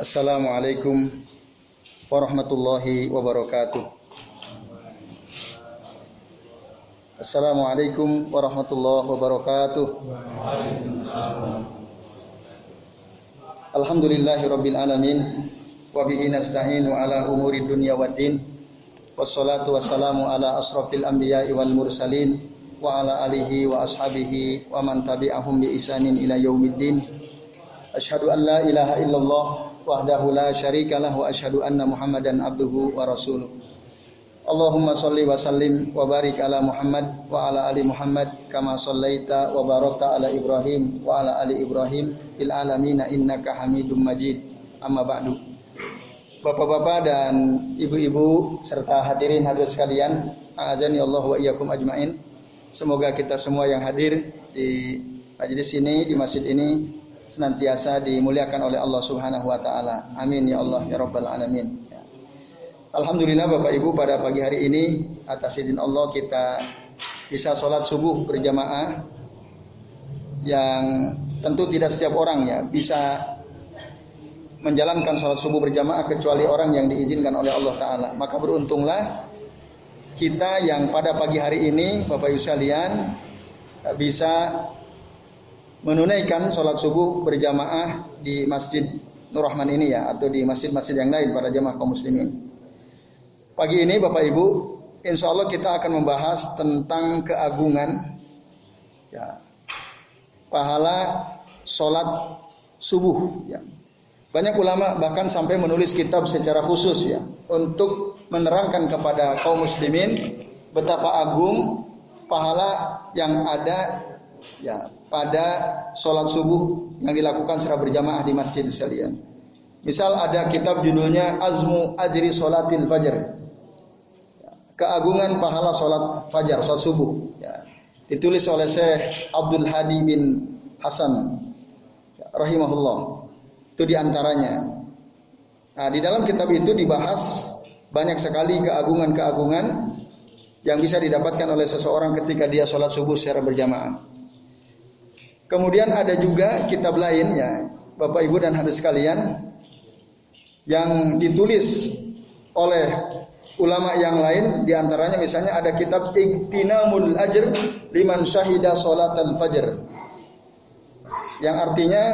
Assalamualaikum warahmatullahi wabarakatuh. Assalamualaikum warahmatullahi wabarakatuh. Alhamdulillahi rabbil alamin wa bihi nasta'inu ala umuri dunya waddin. Wassalatu wassalamu ala asrafil anbiya'i wal mursalin wa ala alihi wa ashabihi wa man tabi'ahum bi isanin ila yaumiddin. Asyhadu an la ilaha illallah wahdahu la syarika lah wa asyhadu anna Muhammadan abduhu wa rasuluh. Allahumma salli wa sallim wa barik ala Muhammad wa ala ali Muhammad kama sallaita wa barakta ala Ibrahim wa ala ali Ibrahim fil alamin innaka Hamidum Majid. Amma ba'du. Bapak-bapak dan ibu-ibu serta hadirin hadir sekalian, azani Allah wa iyyakum ajmain. Semoga kita semua yang hadir di majelis ini, di masjid ini senantiasa dimuliakan oleh Allah Subhanahu wa taala. Amin ya Allah ya rabbal alamin. Alhamdulillah Bapak Ibu pada pagi hari ini atas izin Allah kita bisa sholat subuh berjamaah yang tentu tidak setiap orang ya bisa menjalankan sholat subuh berjamaah kecuali orang yang diizinkan oleh Allah Ta'ala. Maka beruntunglah kita yang pada pagi hari ini Bapak Ibu sekalian bisa menunaikan sholat subuh berjamaah di Masjid Nur Rahman ini ya atau di masjid-masjid yang lain para jamaah kaum muslimin. Pagi ini Bapak Ibu, insya Allah kita akan membahas tentang keagungan ya, pahala sholat subuh. Ya. Banyak ulama bahkan sampai menulis kitab secara khusus ya untuk menerangkan kepada kaum muslimin betapa agung pahala yang ada ya pada sholat subuh yang dilakukan secara berjamaah di masjid sekalian. Misal ada kitab judulnya Azmu Ajri Sholatil Fajar. Keagungan pahala sholat fajar, sholat subuh. Ya. Ditulis oleh Syekh Abdul Hadi bin Hasan ya, rahimahullah. Itu di antaranya. Nah, di dalam kitab itu dibahas banyak sekali keagungan-keagungan yang bisa didapatkan oleh seseorang ketika dia sholat subuh secara berjamaah. Kemudian ada juga kitab lain ya, Bapak Ibu dan hadis sekalian yang ditulis oleh ulama yang lain di antaranya misalnya ada kitab Iktinamul Ajr liman syahida al fajr yang artinya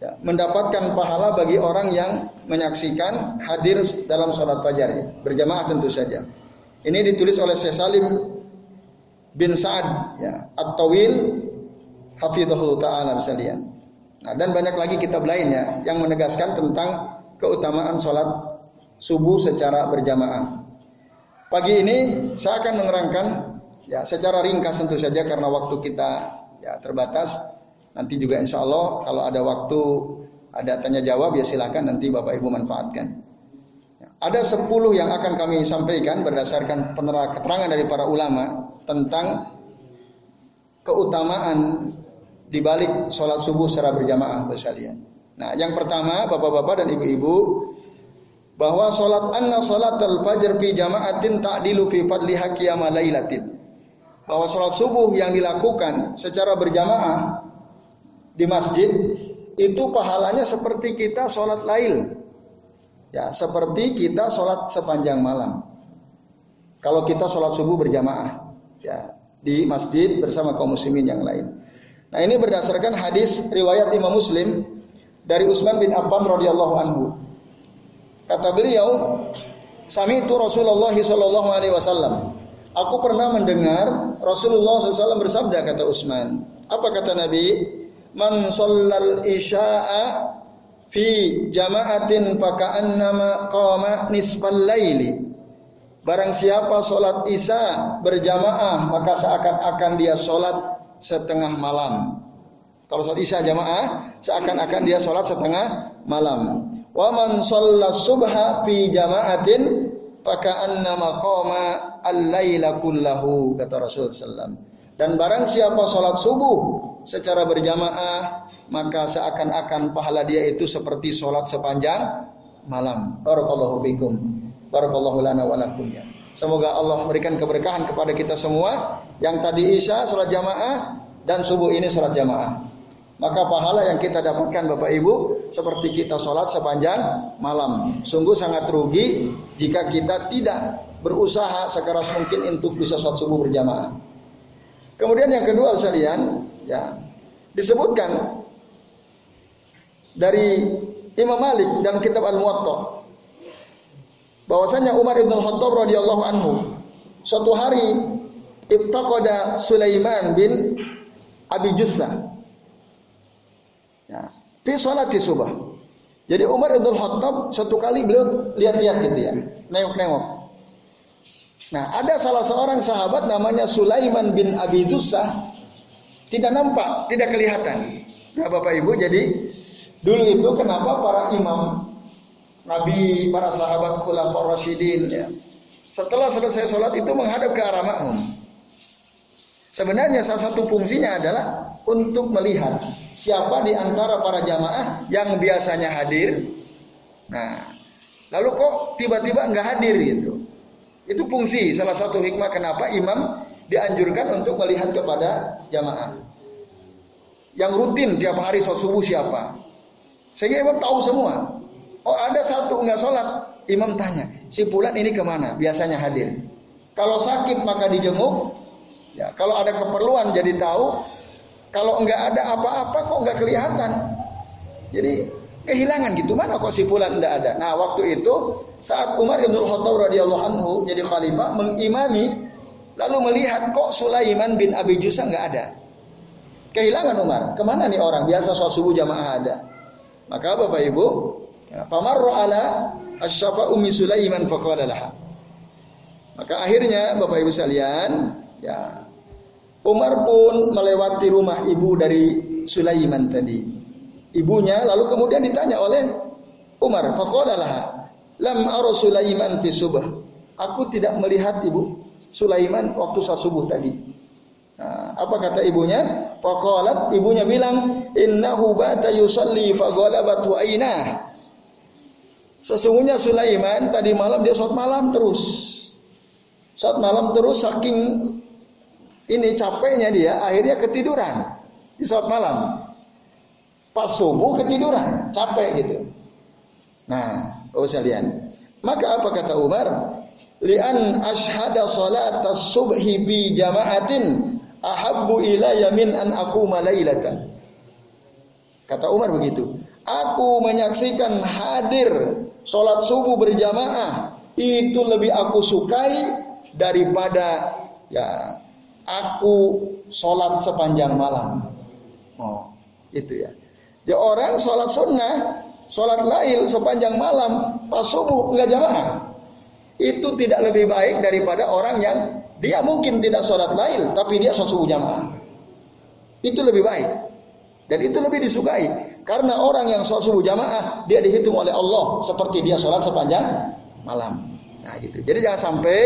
ya, mendapatkan pahala bagi orang yang menyaksikan hadir dalam sholat fajar berjamaah tentu saja. Ini ditulis oleh Syekh Salim bin Sa'ad ya, At-Tawil hafidhahul taala sekalian. Nah, dan banyak lagi kitab lainnya yang menegaskan tentang keutamaan sholat subuh secara berjamaah. Pagi ini saya akan menerangkan ya secara ringkas tentu saja karena waktu kita ya terbatas. Nanti juga insya Allah kalau ada waktu ada tanya jawab ya silakan nanti Bapak Ibu manfaatkan. Ya, ada sepuluh yang akan kami sampaikan berdasarkan keterangan dari para ulama tentang keutamaan di balik sholat subuh secara berjamaah sekalian. Nah, yang pertama bapak-bapak dan ibu-ibu bahwa sholat anna sholat al fajr fi jamaatin ta'dilu fi fadli hakiyama lailatin. Bahwa sholat subuh yang dilakukan secara berjamaah di masjid itu pahalanya seperti kita sholat lail. Ya, seperti kita sholat sepanjang malam. Kalau kita sholat subuh berjamaah, ya di masjid bersama kaum muslimin yang lain. Nah ini berdasarkan hadis riwayat Imam Muslim dari Utsman bin Affan radhiyallahu anhu. Kata beliau, "Sami itu Rasulullah sallallahu alaihi wasallam." Aku pernah mendengar Rasulullah SAW bersabda kata Utsman. Apa kata Nabi? Man shallal isya'a fi jama'atin faka'annama qama nisfal laili. Barang siapa sholat isya berjamaah maka seakan-akan dia sholat setengah malam. Kalau sholat isya jamaah, seakan-akan dia sholat setengah malam. Wa man subha fi jama'atin annama qama al-laila kullahu kata Rasul sallam. Dan barang siapa sholat subuh secara berjamaah, maka seakan-akan pahala dia itu seperti sholat sepanjang malam. Barakallahu fikum. Barakallahu lana wa lakum ya. Semoga Allah memberikan keberkahan kepada kita semua. Yang tadi Isya sholat jamaah dan subuh ini sholat jamaah. maka pahala yang kita dapatkan Bapak Ibu seperti kita sholat sepanjang malam. Sungguh sangat rugi jika kita tidak berusaha sekeras mungkin untuk bisa sholat subuh berjamaah. Kemudian yang kedua sekalian, ya disebutkan dari Imam Malik dan kitab Al-Muwatta bahwasanya Umar bin Khattab radhiyallahu anhu suatu hari ibtaqada Sulaiman bin Abi Jussa Ya. Fi salati subah. Jadi Umar bin Khattab satu kali beliau lihat-lihat gitu ya, nengok-nengok. Nah, ada salah seorang sahabat namanya Sulaiman bin Abi Dusa tidak nampak, tidak kelihatan. Nah, Bapak Ibu, jadi dulu itu kenapa para imam Nabi, para sahabat khulafaur rasyidin ya. Setelah selesai sholat itu menghadap ke arah makmum. Sebenarnya salah satu fungsinya adalah untuk melihat siapa di antara para jamaah yang biasanya hadir. Nah, lalu kok tiba-tiba nggak hadir gitu. Itu fungsi salah satu hikmah kenapa imam dianjurkan untuk melihat kepada jamaah. Yang rutin tiap hari sholat subuh siapa? Sehingga imam tahu semua. Oh ada satu nggak sholat, imam tanya, si pulan ini ke mana? Biasanya hadir. Kalau sakit maka dijenguk. Ya, kalau ada keperluan jadi tahu kalau enggak ada apa-apa kok enggak kelihatan. Jadi kehilangan gitu mana kok si fulan enggak ada. Nah, waktu itu saat Umar bin Khattab radhiyallahu anhu jadi khalifah mengimami lalu melihat kok Sulaiman bin Abi Jusa enggak ada. Kehilangan Umar. Ke mana nih orang? Biasa sholat subuh jamaah ada. Maka Bapak Ibu, ya, pamarro ala asyafa umi Sulaiman faqala Maka akhirnya Bapak Ibu sekalian, ya Umar pun melewati rumah ibu dari Sulaiman tadi. Ibunya lalu kemudian ditanya oleh Umar, faqalalah, "Lam ara Sulaiman fi subah." Aku tidak melihat ibu Sulaiman waktu saat subuh tadi. Nah, apa kata ibunya? Faqalat ibunya bilang, "Innahu bata yusalli faghalabatu ainah." Sesungguhnya Sulaiman tadi malam dia sholat malam terus. Saat malam terus saking ini capeknya dia akhirnya ketiduran di saat malam. Pas subuh ketiduran, capek gitu. Nah, oh sekalian. Maka apa kata Umar? Lian ashada salat subhi fi jama'atin ahabbu ilayya min an aku malailatan. Kata Umar begitu. Aku menyaksikan hadir sholat subuh berjamaah itu lebih aku sukai daripada ya aku sholat sepanjang malam. Oh, itu ya. Ya orang sholat sunnah, sholat lail sepanjang malam, pas subuh enggak jamaah. Itu tidak lebih baik daripada orang yang dia mungkin tidak sholat lail, tapi dia sholat subuh jamaah. Itu lebih baik. Dan itu lebih disukai. Karena orang yang sholat subuh jamaah, dia dihitung oleh Allah seperti dia sholat sepanjang malam. Nah gitu. Jadi jangan sampai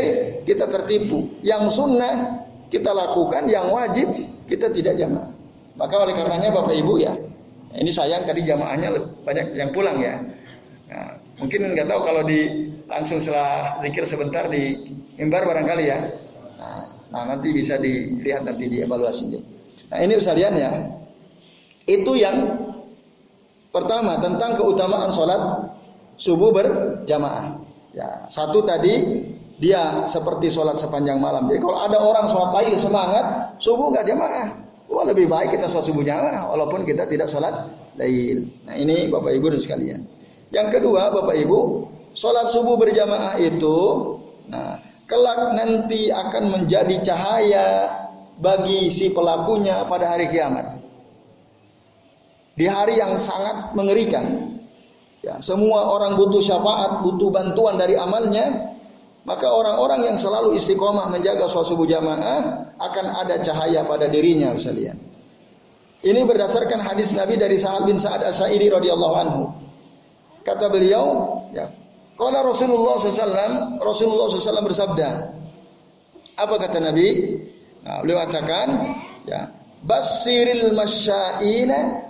kita tertipu. Yang sunnah kita lakukan yang wajib kita tidak jamaah. Maka oleh karenanya Bapak Ibu ya, ini sayang tadi jamaahnya banyak yang pulang ya. Nah, mungkin nggak tahu kalau di langsung setelah zikir sebentar di mimbar barangkali ya. Nah, nah nanti bisa dilihat nanti di evaluasinya. Nah ini sekalian ya, itu yang pertama tentang keutamaan sholat subuh berjamaah. Ya, satu tadi dia seperti sholat sepanjang malam. Jadi kalau ada orang sholat lail semangat, subuh nggak jamaah. Wah lebih baik kita sholat subuh jamaah, walaupun kita tidak sholat lail. Nah ini bapak ibu dan sekalian. Yang kedua bapak ibu, sholat subuh berjamaah itu, nah kelak nanti akan menjadi cahaya bagi si pelakunya pada hari kiamat. Di hari yang sangat mengerikan. Ya, semua orang butuh syafaat, butuh bantuan dari amalnya, maka orang-orang yang selalu istiqomah menjaga sholat subuh jamaah akan ada cahaya pada dirinya sekalian. Ini berdasarkan hadis Nabi dari Sa'ad bin Sa'ad As-Sa'idi radhiyallahu anhu. Kata beliau, ya, kalau Rasulullah SAW, Rasulullah SAW bersabda, apa kata Nabi? Nah, beliau katakan, ya, basiril masyaina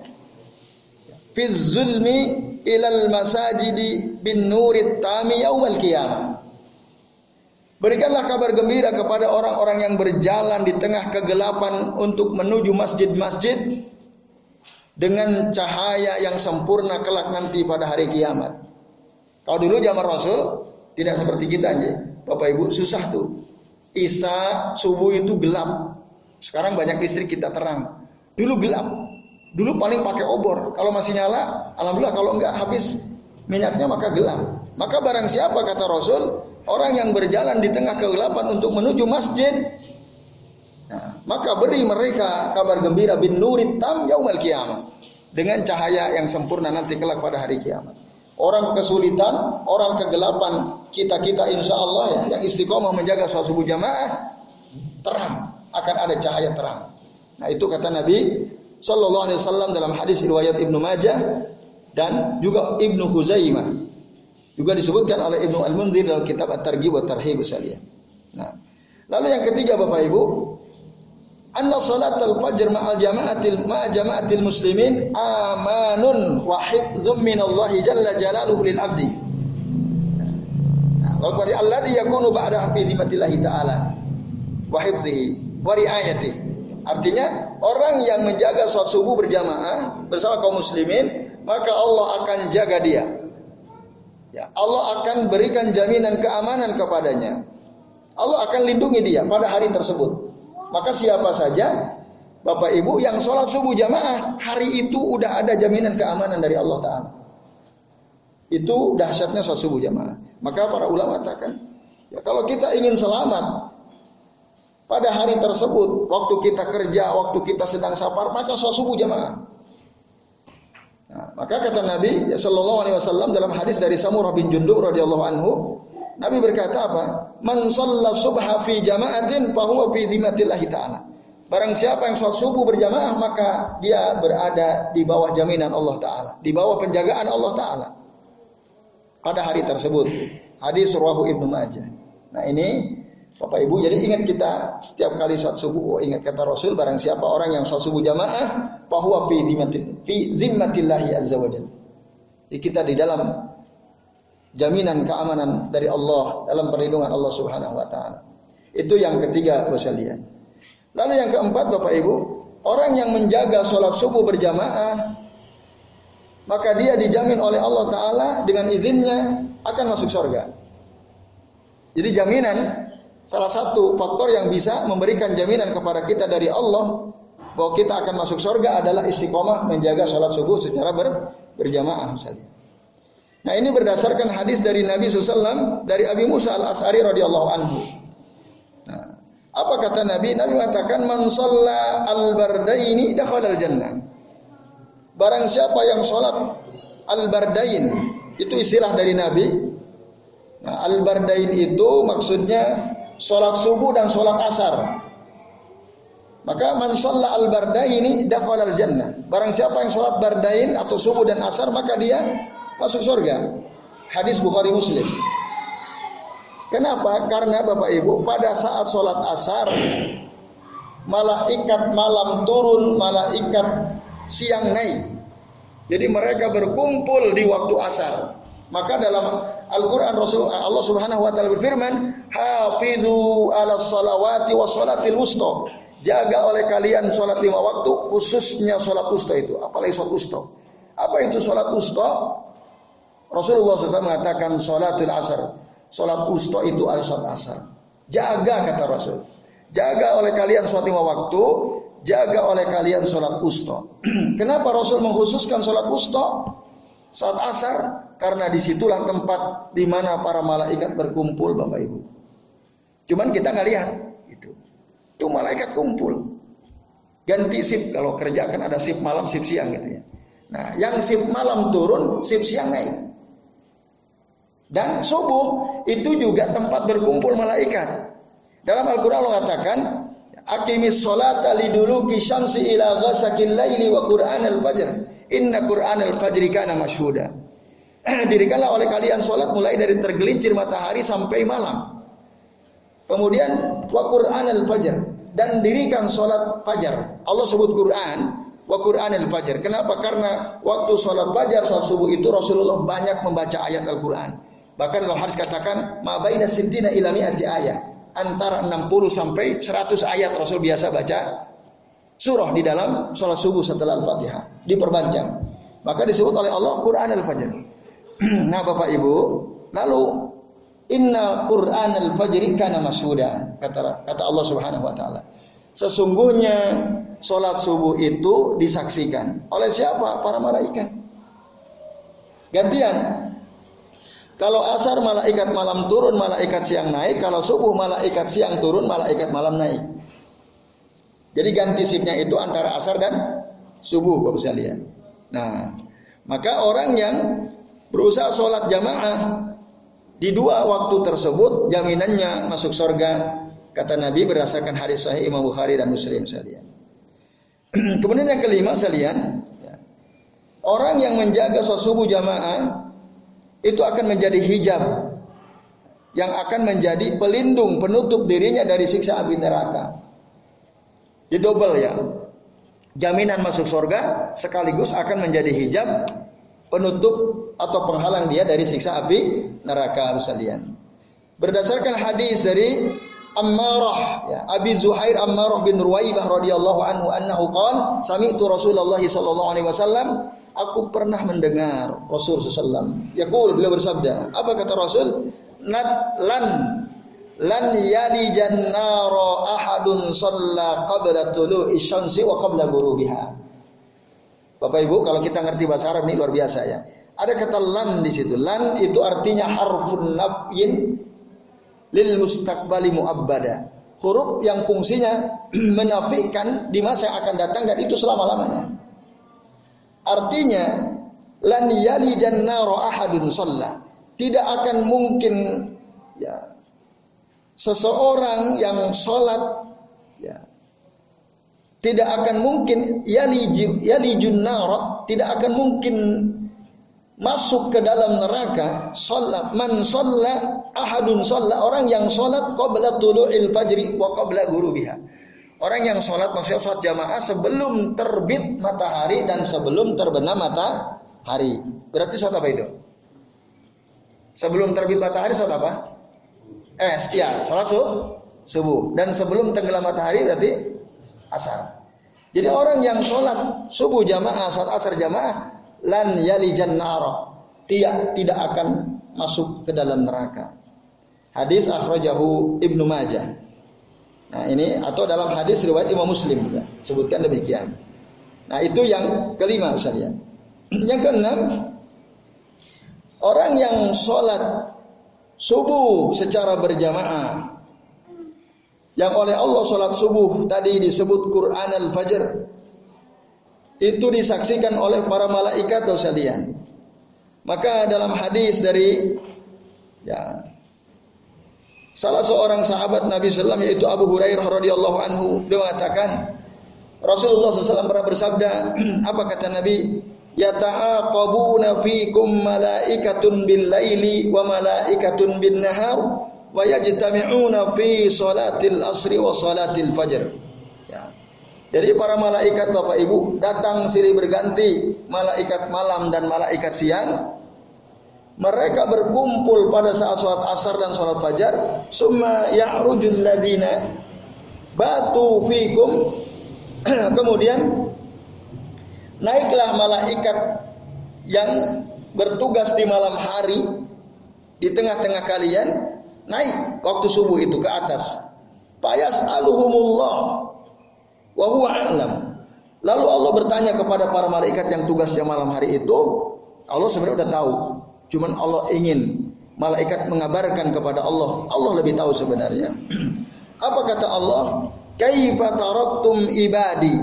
fi zulmi ilal masajidi bin nurit tami yawal qiyamah. Berikanlah kabar gembira kepada orang-orang yang berjalan di tengah kegelapan untuk menuju masjid-masjid dengan cahaya yang sempurna kelak nanti pada hari kiamat. Kalau dulu zaman Rasul tidak seperti kita aja. Bapak Ibu susah tuh. Isa subuh itu gelap. Sekarang banyak listrik kita terang. Dulu gelap. Dulu paling pakai obor. Kalau masih nyala, alhamdulillah kalau enggak habis minyaknya maka gelap. Maka barang siapa kata Rasul, orang yang berjalan di tengah kegelapan untuk menuju masjid, nah, maka beri mereka kabar gembira bin nurit tam yaumal kiamat dengan cahaya yang sempurna nanti kelak pada hari kiamat. Orang kesulitan, orang kegelapan, kita-kita insya Allah ya, yang istiqomah menjaga sholat subuh jamaah, terang, akan ada cahaya terang. Nah itu kata Nabi Sallallahu Alaihi Wasallam dalam hadis riwayat Ibnu Majah dan juga Ibnu Huzaimah. Juga disebutkan oleh Ibnu Al-Munzir dalam kitab At-Targhib wa Tarhib sekalian. Nah, lalu yang ketiga Bapak Ibu, anna salat al-fajr ma'al jama'atil ma'a jama'atil muslimin amanun wa hifdzum min Allah jalla jalaluhu lil abdi. Nah, lalu dari alladhi yakunu ba'da fi ta'ala wa hifdzihi wa riayatihi. Artinya orang yang menjaga salat subuh berjamaah bersama kaum muslimin, maka Allah akan jaga dia. Ya, Allah akan berikan jaminan keamanan kepadanya. Allah akan lindungi dia pada hari tersebut. Maka siapa saja Bapak Ibu yang sholat subuh jamaah hari itu udah ada jaminan keamanan dari Allah Taala. Itu dahsyatnya sholat subuh jamaah. Maka para ulama katakan, ya kalau kita ingin selamat pada hari tersebut, waktu kita kerja, waktu kita sedang safar, maka sholat subuh jamaah. Nah, maka kata Nabi Shallallahu Alaihi Wasallam dalam hadis dari Samurah bin Jundub radhiyallahu anhu, Nabi berkata apa? Man shalla subha fi jama'atin fahuwa fi dhimmatillah taala. Barang siapa yang sholat subuh berjamaah maka dia berada di bawah jaminan Allah taala, di bawah penjagaan Allah taala. Pada hari tersebut. Hadis rawahu Ibnu Majah. Nah, ini Bapak Ibu, jadi ingat kita setiap kali sholat subuh, oh ingat kata Rasul, barang siapa orang yang sholat subuh jamaah, bahwa fi fi zimmatillahi azza wajalla. Jadi kita di dalam jaminan keamanan dari Allah dalam perlindungan Allah Subhanahu wa taala. Itu yang ketiga sekalian. Lalu yang keempat Bapak Ibu, orang yang menjaga sholat subuh berjamaah maka dia dijamin oleh Allah taala dengan izinnya akan masuk surga. Jadi jaminan salah satu faktor yang bisa memberikan jaminan kepada kita dari Allah bahwa kita akan masuk surga adalah istiqomah menjaga sholat subuh secara ber, berjamaah misalnya. Nah ini berdasarkan hadis dari Nabi SAW dari Abi Musa al Asari radhiyallahu anhu. Nah, apa kata Nabi? Nabi mengatakan man al bardaini dakhala al jannah. Barang siapa yang sholat al bardain itu istilah dari Nabi. Nah, al bardain itu maksudnya sholat subuh dan sholat asar. Maka man al bardaini dakhala al jannah. Barang siapa yang sholat bardain atau subuh dan asar maka dia masuk surga. Hadis Bukhari Muslim. Kenapa? Karena Bapak Ibu pada saat sholat asar malaikat malam turun, malaikat siang naik. Jadi mereka berkumpul di waktu asar. Maka dalam Al-Quran Rasul Allah Subhanahu Wa Taala berfirman, "Hafidhu ala salawati wa salatil wusta." Jaga oleh kalian sholat lima waktu, khususnya sholat wusta itu. Apalagi sholat wusta. Apa itu sholat wusta? Rasulullah SAW mengatakan sholatul asar. Sholat usta itu adalah sholat asar. Jaga kata Rasul. Jaga oleh kalian sholat lima waktu. Jaga oleh kalian sholat usta. Kenapa Rasul mengkhususkan sholat usta? Sholat asar. Karena di situlah tempat di mana para malaikat berkumpul Bapak Ibu. Cuman kita nggak lihat. Itu. Itu malaikat kumpul. Ganti sip. Kalau kerja kan ada sip malam, sip siang gitu ya. Nah, yang sip malam turun, sip siang naik. Dan subuh itu juga tempat berkumpul malaikat. Dalam Al-Quran Allah katakan, Akimis sholata liduluki syamsi ila ghasakil laili wa Qur'an al-fajr. Inna Qur'an al-fajri kana masyhuda. Dirikanlah oleh kalian sholat mulai dari tergelincir matahari sampai malam. Kemudian wa Qur'an al-fajr dan dirikan sholat fajar. Allah sebut Quran wa Quran al-fajr. Kenapa? Karena waktu sholat fajar, sholat subuh itu Rasulullah banyak membaca ayat Al-Quran. Bahkan dalam hadis katakan mabaina sintina ila mi'ati ayat. Antara 60 sampai 100 ayat Rasul biasa baca surah di dalam sholat subuh setelah Al-Fatihah. Diperpanjang. Maka disebut oleh Allah Quran Al-Fajr. nah Bapak Ibu, lalu Inna Quran al-Fajri kana mashuda kata kata Allah Subhanahu wa taala. Sesungguhnya sholat subuh itu disaksikan oleh siapa? Para malaikat. Gantian. Kalau asar malaikat malam turun, malaikat siang naik. Kalau subuh malaikat siang turun, malaikat malam naik. Jadi ganti sipnya itu antara asar dan subuh, Bapak sekalian. Nah, maka orang yang berusaha sholat jamaah di dua waktu tersebut jaminannya masuk surga kata Nabi berdasarkan hadis sahih Imam Bukhari dan Muslim sekalian. Kemudian yang kelima sekalian, Orang yang menjaga sholat subuh jamaah itu akan menjadi hijab yang akan menjadi pelindung penutup dirinya dari siksa api neraka. Jadi double ya. Jaminan masuk surga sekaligus akan menjadi hijab penutup atau penghalang dia dari siksa api neraka sekalian. Berdasarkan hadis dari Ammarah ya, Abi Zuhair Ammarah bin Ruwaibah radhiyallahu anhu annahu qala sami'tu Rasulullah sallallahu alaihi wasallam aku pernah mendengar Rasul sallallahu Yaqul beliau bersabda, apa kata Rasul? Nad lan lan yali jannara ahadun shalla qabla tulu'i syamsi wa qabla ghurubiha. Bapak Ibu, kalau kita ngerti bahasa Arab ini luar biasa ya. Ada kata lan di situ. Lan itu artinya harfun nafyin lil mustaqbali muabbada. Huruf yang fungsinya menafikan di masa yang akan datang dan itu selama-lamanya. Artinya lan yali jannara ahadun shalla. Tidak akan mungkin ya seseorang yang sholat ya tidak akan mungkin yali yali junnara tidak akan mungkin masuk ke dalam neraka sholat man sholat ahadun sholat orang yang sholat qabla tulu'il fajri wa qabla gurubiha Orang yang sholat maksudnya sholat jamaah sebelum terbit matahari dan sebelum terbenam matahari. Berarti sholat apa itu? Sebelum terbit matahari sholat apa? Eh, iya, sholat subuh. Dan sebelum tenggelam matahari berarti asar. Jadi orang yang sholat subuh jamaah, sholat asar jamaah, lan yali jannara. Tidak, tidak akan masuk ke dalam neraka. Hadis akhrajahu Ibnu Majah. Nah ini atau dalam hadis riwayat Imam Muslim juga sebutkan demikian. Nah itu yang kelima Ustaz ya. Yang keenam orang yang sholat subuh secara berjamaah. Yang oleh Allah sholat subuh tadi disebut Quran al-Fajr itu disaksikan oleh para malaikat dosa Maka dalam hadis dari ya Salah seorang sahabat Nabi SAW yaitu Abu Hurairah radhiyallahu anhu dia mengatakan Rasulullah SAW pernah bersabda apa kata Nabi yata'aqabuna fikum malaikatun bil laili wa malaikatun bin nahar wa yajtami'una fi salatil asri wa salatil fajr. Ya. Jadi para malaikat Bapak Ibu datang silih berganti malaikat malam dan malaikat siang. Mereka berkumpul pada saat sholat asar dan sholat fajar. Summa ya'rujul ladina batu fikum kemudian naiklah malaikat yang bertugas di malam hari di tengah-tengah kalian naik waktu subuh itu ke atas payas aluhumullah wa huwa a'lam lalu Allah bertanya kepada para malaikat yang tugasnya malam hari itu Allah sebenarnya udah tahu Cuman Allah ingin malaikat mengabarkan kepada Allah. Allah lebih tahu sebenarnya. Apa kata Allah? Kaifa taraktum ibadi?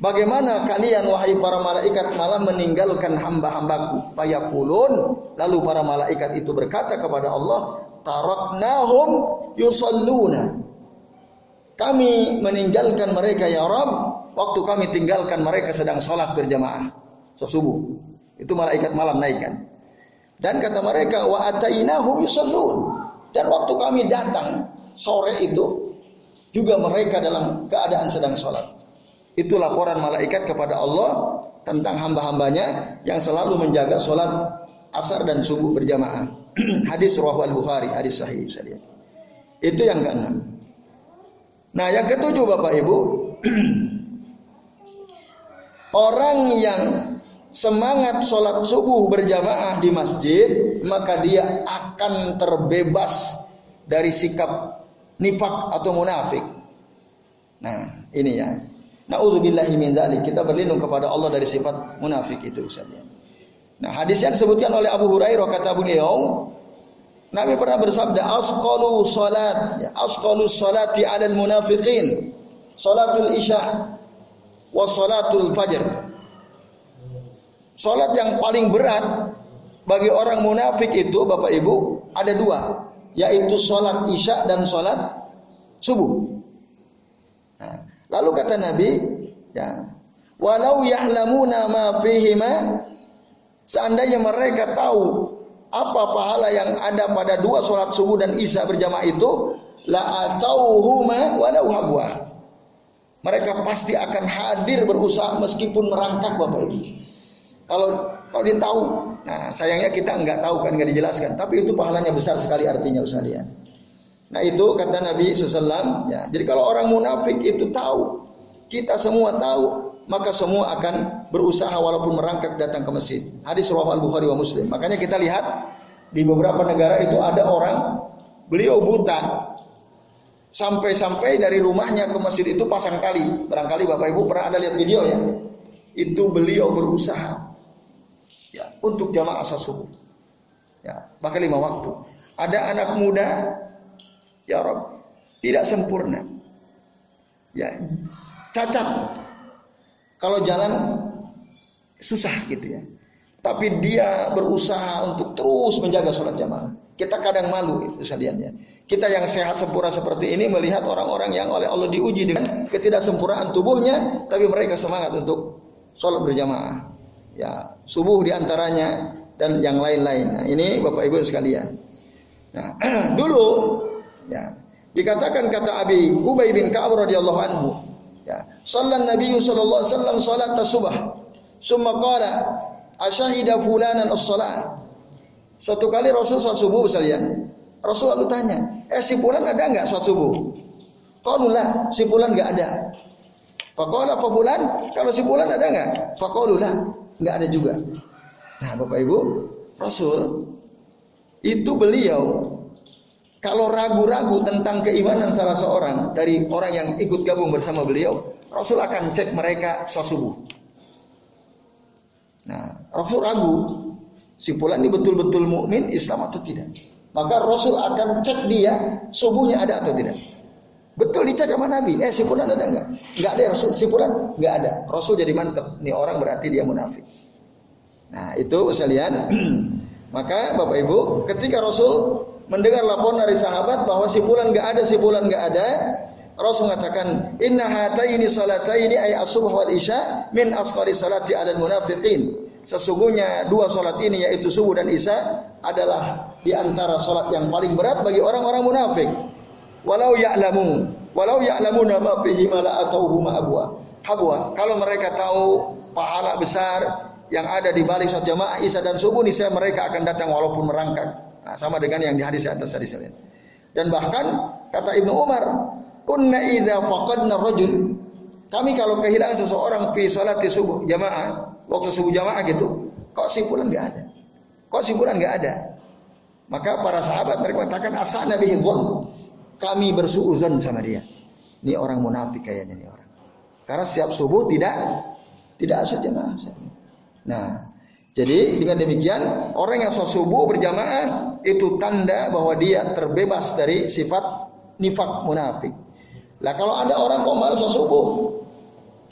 Bagaimana kalian wahai para malaikat malah meninggalkan hamba-hambaku? Fayaqulun lalu para malaikat itu berkata kepada Allah, taraknahum yusalluna. Kami meninggalkan mereka ya Rabb waktu kami tinggalkan mereka sedang sholat berjamaah sesubuh. Itu malaikat malam naikkan. Dan kata mereka wa atainahum yusallun. Dan waktu kami datang sore itu juga mereka dalam keadaan sedang sholat. Itu laporan malaikat kepada Allah tentang hamba-hambanya yang selalu menjaga sholat asar dan subuh berjamaah. hadis Rawah al Bukhari, hadis sahih saya. Itu yang keenam. Nah, yang ketujuh Bapak Ibu, orang yang semangat sholat subuh berjamaah di masjid, maka dia akan terbebas dari sikap nifak atau munafik. Nah, ini ya. Nauzubillahi min dzalik. Kita berlindung kepada Allah dari sifat munafik itu Ustaz ya. Nah, hadisnya disebutkan oleh Abu Hurairah kata beliau, Nabi pernah bersabda, "Asqalu salat, ya, asqalu salati 'alal munafiqin, salatul isya wa salatul fajr." Salat yang paling berat bagi orang munafik itu Bapak Ibu ada dua, yaitu salat isya dan salat subuh. Lalu kata Nabi, ya, walau ya'lamuna ma fihima seandainya mereka tahu apa pahala yang ada pada dua sholat subuh dan isya berjamaah itu la atauhuma walau habwa. Mereka pasti akan hadir berusaha meskipun merangkak Bapak Ibu. Kalau kalau dia tahu nah sayangnya kita nggak tahu kan nggak dijelaskan. Tapi itu pahalanya besar sekali artinya sekalian Nah itu kata Nabi SAW. Ya, jadi kalau orang munafik itu tahu, kita semua tahu, maka semua akan berusaha walaupun merangkak datang ke masjid. Hadis Rawi Al Bukhari wa Muslim. Makanya kita lihat di beberapa negara itu ada orang beliau buta sampai-sampai dari rumahnya ke masjid itu pasang kali. Barangkali Bapak Ibu pernah ada lihat video ya. Itu beliau berusaha ya untuk jamaah subuh. Ya, bahkan lima waktu. Ada anak muda Ya Rob, tidak sempurna. Ya, cacat. Kalau jalan susah gitu ya. Tapi dia berusaha untuk terus menjaga sholat jamaah. Kita kadang malu itu saliannya. Kita yang sehat sempurna seperti ini melihat orang-orang yang oleh Allah diuji dengan ketidaksempurnaan tubuhnya, tapi mereka semangat untuk sholat berjamaah. Ya, subuh di antaranya dan yang lain-lain. Nah, ini Bapak Ibu sekalian. Nah, dulu Ya. Dikatakan kata Abi Ubay bin Ka'ab radhiyallahu anhu, ya, sallan Nabi sallallahu alaihi wasallam salat subah. Summa qala, asyhida fulanan as-salat. Satu kali Rasul salat subuh sekalian. Rasul lalu tanya, "Eh si fulan ada enggak salat subuh?" Qalulah, si fulan enggak ada. Faqala fa fulan, kalau si fulan ada enggak? Faqalulah, enggak ada juga. Nah, Bapak Ibu, Rasul itu beliau kalau ragu-ragu tentang keimanan salah seorang dari orang yang ikut gabung bersama beliau, Rasul akan cek mereka sholat subuh. Nah, Rasul ragu, si ini betul-betul mukmin Islam atau tidak. Maka Rasul akan cek dia subuhnya ada atau tidak. Betul dicek sama Nabi. Eh si fulan ada enggak? Enggak ada ya Rasul. Si enggak ada. Rasul jadi mantep. Nih orang berarti dia munafik. Nah, itu sekalian. Maka Bapak Ibu, ketika Rasul mendengar laporan dari sahabat bahwa si fulan enggak ada, si fulan enggak ada, Rasul mengatakan, "Inna hataini salataini ay as-subh wal isya min asqari salati al munafiqin." Sesungguhnya dua salat ini yaitu subuh dan isya adalah di antara salat yang paling berat bagi orang-orang munafik. Walau ya'lamu, walau ya'lamuna ma fihi ma la atauhuma abwa. Habwa, kalau mereka tahu pahala besar yang ada di balik salat jamaah isya dan subuh niscaya mereka akan datang walaupun merangkak. Nah, sama dengan yang di hadis atas hadis lain. Dan bahkan kata Ibnu Umar, "Kunna idza faqadna rajul" Kami kalau kehilangan seseorang fi salati subuh jamaah, waktu subuh jamaah gitu, kok simpulan enggak ada. Kok simpulan enggak ada. Maka para sahabat mereka mengatakan asa nabi. Kami bersuuzon sama dia. Ini orang munafik kayaknya nih orang. Karena setiap subuh tidak tidak asal jamaah. Nah, jadi dengan demikian orang yang sholat subuh berjamaah itu tanda bahwa dia terbebas dari sifat nifak munafik. Lah kalau ada orang kok malas subuh,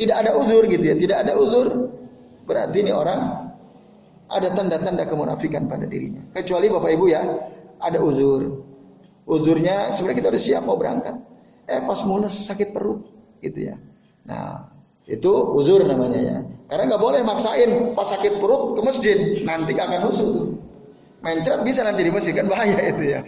tidak ada uzur gitu ya, tidak ada uzur, berarti ini orang ada tanda-tanda kemunafikan pada dirinya. Kecuali Bapak Ibu ya, ada uzur. Uzurnya sebenarnya kita udah siap mau berangkat. Eh pas mules sakit perut gitu ya. Nah, itu uzur namanya ya. Karena nggak boleh maksain pas sakit perut ke masjid, nanti akan husu tuh. Mencret bisa nanti di masjid kan bahaya itu ya.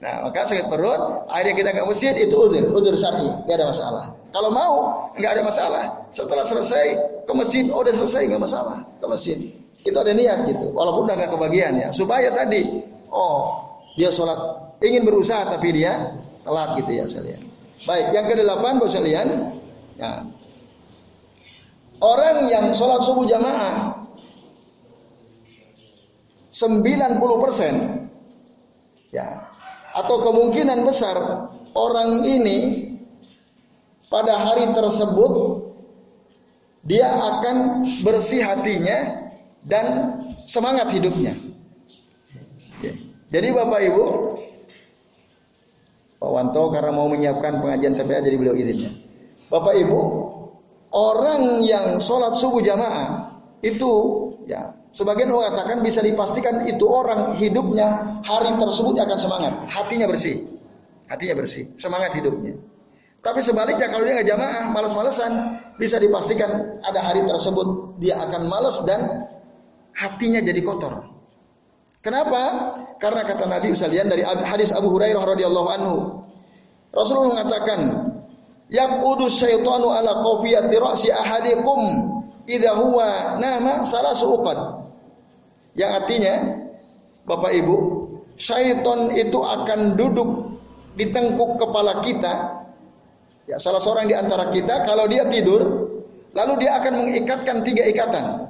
Nah maka sakit perut, akhirnya kita ke masjid itu uzur, uzur syar'i, nggak ada masalah. Kalau mau nggak ada masalah. Setelah selesai ke masjid, oh udah selesai nggak masalah ke masjid. Itu ada niat gitu, walaupun udah nggak kebagian ya. Supaya tadi, oh dia sholat ingin berusaha tapi dia telat gitu ya saya lihat. Baik, yang kedelapan Bapak sekalian, ya. Orang yang sholat subuh jamaah 90 persen, ya, atau kemungkinan besar orang ini pada hari tersebut dia akan bersih hatinya dan semangat hidupnya. Jadi Bapak Ibu, Pak Wanto karena mau menyiapkan pengajian TPA jadi beliau izinnya. Bapak Ibu, orang yang sholat subuh jamaah itu ya sebagian mengatakan bisa dipastikan itu orang hidupnya hari tersebut akan semangat, hatinya bersih, hatinya bersih, semangat hidupnya. Tapi sebaliknya kalau dia nggak jamaah, malas-malesan, bisa dipastikan ada hari tersebut dia akan malas dan hatinya jadi kotor. Kenapa? Karena kata Nabi Usalian dari hadis Abu Hurairah radhiyallahu anhu. Rasulullah mengatakan, "Yaqudu syaitanu ala qafiyati ra'si ahadikum idza huwa nama salasu uqad." Yang artinya, Bapak Ibu, syaitan itu akan duduk di tengkuk kepala kita. Ya, salah seorang di antara kita kalau dia tidur, lalu dia akan mengikatkan tiga ikatan.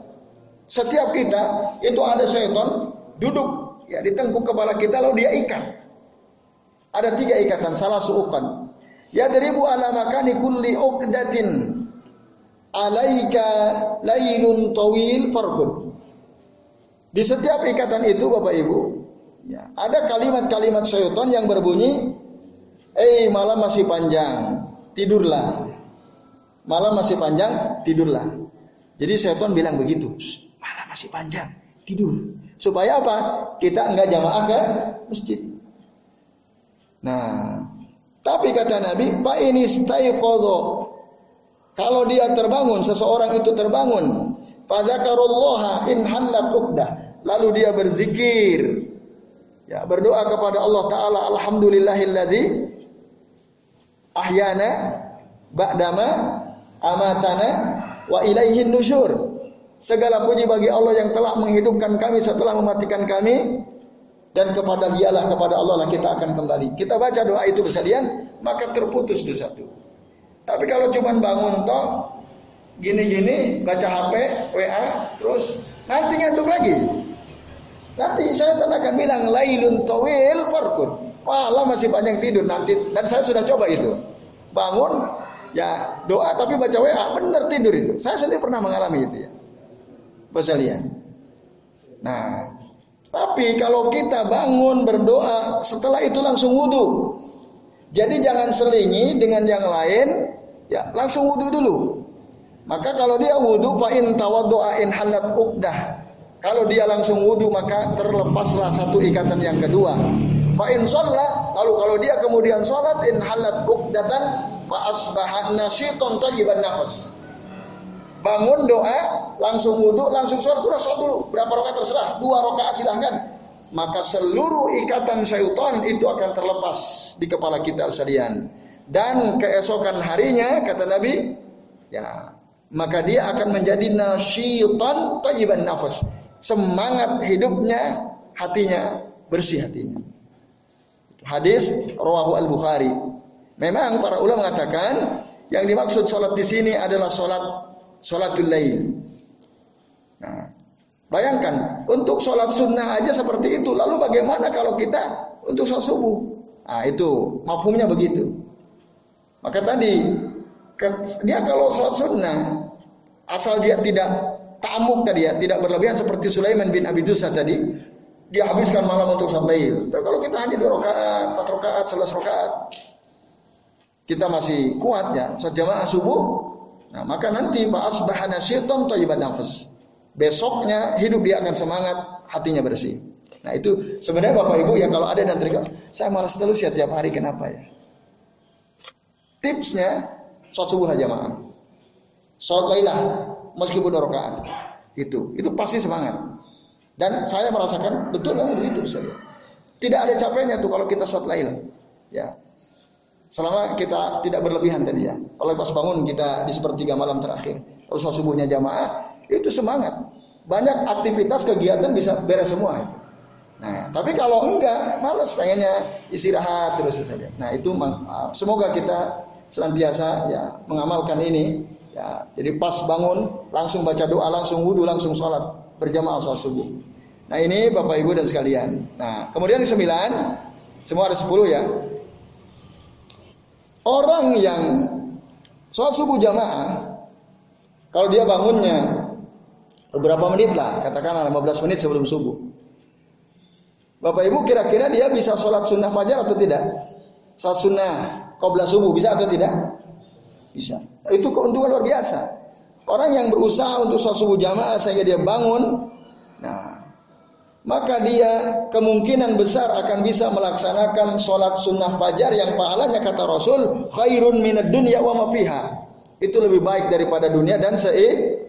Setiap kita itu ada syaitan duduk ya di tengkuk kepala kita lalu dia ikat. Ada tiga ikatan, salah suukan. Ya deribu ala makani kulli uqdatin alaika lailun tawil farqud. Di setiap ikatan itu Bapak Ibu, ya, ada kalimat-kalimat syaitan yang berbunyi, "Eh, malam masih panjang, tidurlah." Malam masih panjang, tidurlah. Jadi syaitan bilang begitu, "Malam masih panjang, tidur." Supaya apa? Kita enggak jamaah ke masjid. Nah, tapi kata Nabi, Pak ini stayqadha. Kalau dia terbangun, seseorang itu terbangun, fazakarullaha in uqdah. Lalu dia berzikir. Ya, berdoa kepada Allah taala, alhamdulillahilladzi ahyana ba'dama amatana wa ilaihin nusyur. Segala puji bagi Allah yang telah menghidupkan kami setelah mematikan kami dan kepada dialah kepada Allah lah kita akan kembali. Kita baca doa itu bersalian maka terputus dosa itu. Tapi kalau cuma bangun toh gini-gini baca HP, WA, terus nanti ngantuk lagi. Nanti saya akan bilang lailun tawil farkun. Malah masih panjang tidur nanti dan saya sudah coba itu. Bangun ya doa tapi baca WA benar tidur itu. Saya sendiri pernah mengalami itu ya sekalian. Nah, tapi kalau kita bangun berdoa setelah itu langsung wudhu. Jadi jangan selingi dengan yang lain, ya langsung wudhu dulu. Maka kalau dia wudhu, fa'in tawaddu'a in halat ukdah. Kalau dia langsung wudhu maka terlepaslah satu ikatan yang kedua. Fa'in sholat, lalu kalau dia kemudian sholat in halat ukdatan fa asbaha nasyiton tayyiban nafas bangun doa, langsung wudhu, langsung sholat, udah sholat dulu. Berapa rakaat terserah, dua rakaat silahkan. Maka seluruh ikatan syaitan itu akan terlepas di kepala kita sekalian. Dan keesokan harinya kata Nabi, ya maka dia akan menjadi nasyitan tayyiban nafas. Semangat hidupnya, hatinya bersih hatinya. Hadis rawahu al-Bukhari. Memang para ulama mengatakan yang dimaksud sholat di sini adalah sholat sholatul lail. Bayangkan untuk sholat sunnah aja seperti itu. Lalu bagaimana kalau kita untuk sholat subuh? Nah, itu mafhumnya begitu. Maka tadi dia kalau sholat sunnah asal dia tidak tamuk tadi ya, tidak berlebihan seperti Sulaiman bin Abi Dusa tadi, dia habiskan malam untuk sholat lail. Tapi kalau kita hanya dua rakaat, empat rakaat, sebelas rakaat, kita masih kuat ya. Sholat jamaah subuh Nah, maka nanti Pak asbahana syaitan thayyiban nafas. Besoknya hidup dia akan semangat, hatinya bersih. Nah, itu sebenarnya Bapak Ibu yang kalau ada dan terikat, saya malas terus ya tiap hari kenapa ya? Tipsnya sholat subuh aja maaf. Sholat lailah meskipun dua rakaat. Itu, itu pasti semangat. Dan saya merasakan betul memang begitu saya. Tidak ada capeknya tuh kalau kita sholat lailah. Ya, Selama kita tidak berlebihan tadi ya. Kalau pas bangun kita di sepertiga malam terakhir, terus subuhnya jamaah, itu semangat. Banyak aktivitas kegiatan bisa beres semua itu. Nah, tapi kalau enggak, males pengennya istirahat terus saja. Nah, itu semoga kita senantiasa ya mengamalkan ini. Ya, jadi pas bangun langsung baca doa, langsung wudhu, langsung sholat berjamaah sholat subuh. Nah ini bapak ibu dan sekalian. Nah kemudian di sembilan, semua ada sepuluh ya. Orang yang sholat subuh jamaah, kalau dia bangunnya beberapa menit lah, katakanlah 15 menit sebelum subuh. Bapak Ibu kira-kira dia bisa sholat sunnah fajar atau tidak? Sholat sunnah qobla subuh bisa atau tidak? Bisa. Itu keuntungan luar biasa. Orang yang berusaha untuk sholat subuh jamaah sehingga dia bangun, nah, maka dia kemungkinan besar akan bisa melaksanakan sholat sunnah fajar yang pahalanya kata Rasul khairun minad dunya wa ma Itu lebih baik daripada dunia dan se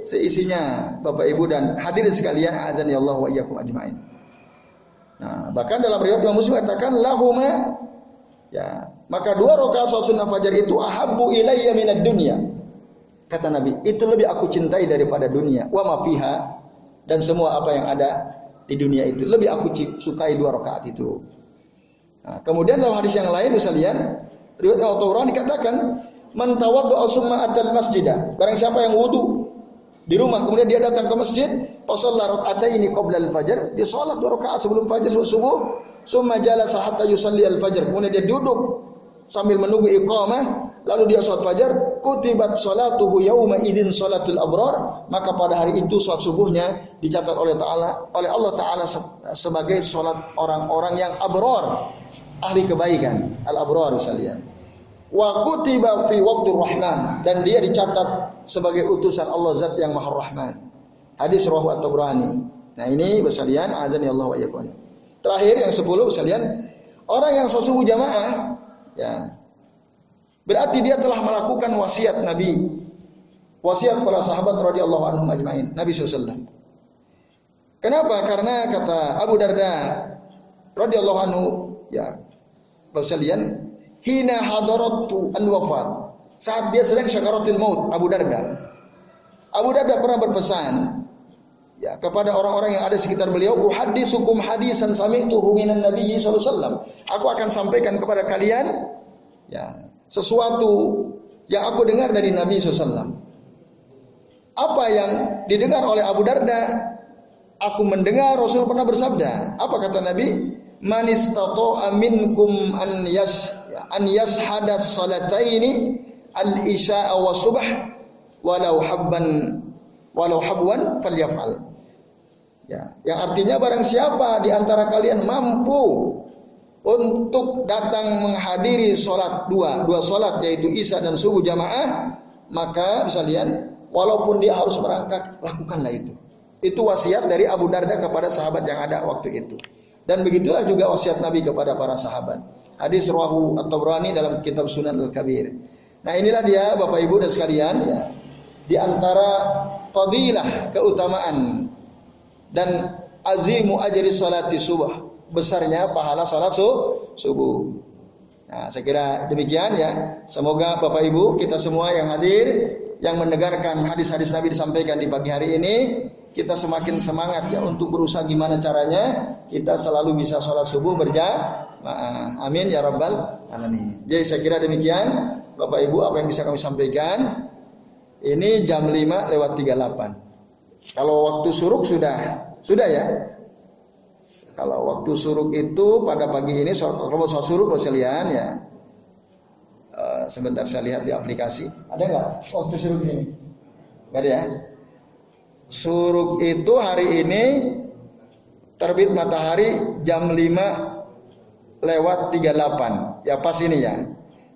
seisinya. Bapak Ibu dan hadirin sekalian, azan ya Allah wa iyyakum ajmain. Nah, bahkan dalam riwayat Imam Muslim katakan lahuma ya, maka dua rakaat salat sunnah fajar itu ahabbu ilayya minad dunya. Kata Nabi, itu lebih aku cintai daripada dunia. Wa ma fiha dan semua apa yang ada di dunia itu lebih aku sukai dua rakaat itu. Nah, kemudian dalam hadis yang lain misalnya riwayat Al-Taurani dikatakan man tawaddu summa atal masjidah. Barang siapa yang wudu di rumah. Kemudian dia datang ke masjid. Fasallah ini qabla al-fajr, dia salat dua rakaat sebelum fajar sebelum subuh, summa jalasa hatta yusalli al-fajr. Kemudian dia duduk sambil menunggu iqamah, lalu dia salat fajar, kutibat salatuhu yauma idin salatul abrar, maka pada hari itu salat subuhnya dicatat oleh taala oleh Allah taala sebagai salat orang-orang yang abrar, ahli kebaikan, al-abrar sekalian. Wa kutiba fi waktu rahman dan dia dicatat sebagai utusan Allah zat yang maha rahman. Hadis roh atau berani. Nah ini besalian azan ya Allah wa Terakhir yang sepuluh besalian orang yang subuh jamaah ya berarti dia telah melakukan wasiat Nabi. Wasiat para sahabat radhiyallahu anhum ajmain. Nabi SAW. Kenapa? Karena kata Abu Darda radhiyallahu anhu ya besalian hina hadaratu al-wafat. Saat dia sedang syakaratul maut Abu Darda. Abu Darda pernah berpesan ya kepada orang-orang yang ada sekitar beliau uhaddisukum hadisan sami'tuhu minan nabiyyi sallallahu alaihi wasallam. Aku akan sampaikan kepada kalian ya sesuatu yang aku dengar dari Nabi SAW apa yang didengar oleh Abu Darda aku mendengar Rasul pernah bersabda. Apa kata Nabi? Man istata'a minkum an yas an yashhada salataini al isya wa subh walau habban walau habwan falyaf'al. Ya, yang artinya barang siapa di antara kalian mampu untuk datang menghadiri sholat dua, dua sholat yaitu isya dan subuh jamaah, maka sekalian walaupun dia harus berangkat, lakukanlah itu. Itu wasiat dari Abu Darda kepada sahabat yang ada waktu itu. Dan begitulah juga wasiat Nabi kepada para sahabat. Hadis rawahu at-Tabrani dalam kitab Sunan Al-Kabir. Nah, inilah dia Bapak Ibu dan sekalian ya. Di antara fadilah keutamaan dan azimu ajri salati subuh besarnya pahala salat subuh. Nah, saya kira demikian ya. Semoga Bapak Ibu kita semua yang hadir yang mendengarkan hadis-hadis Nabi disampaikan di pagi hari ini kita semakin semangat ya untuk berusaha gimana caranya kita selalu bisa sholat subuh berjamaah. Amin ya rabbal alamin. Jadi saya kira demikian Bapak Ibu apa yang bisa kami sampaikan. Ini jam 5 lewat 38. Kalau waktu suruk sudah, sudah ya. Kalau waktu suruk itu pada pagi ini kalau soal suruk sekalian ya. Uh, sebentar saya lihat di aplikasi. Ada nggak waktu suruk ini? Gak ada ya. Suruk itu hari ini terbit matahari jam 5 lewat 38. Ya pas ini ya.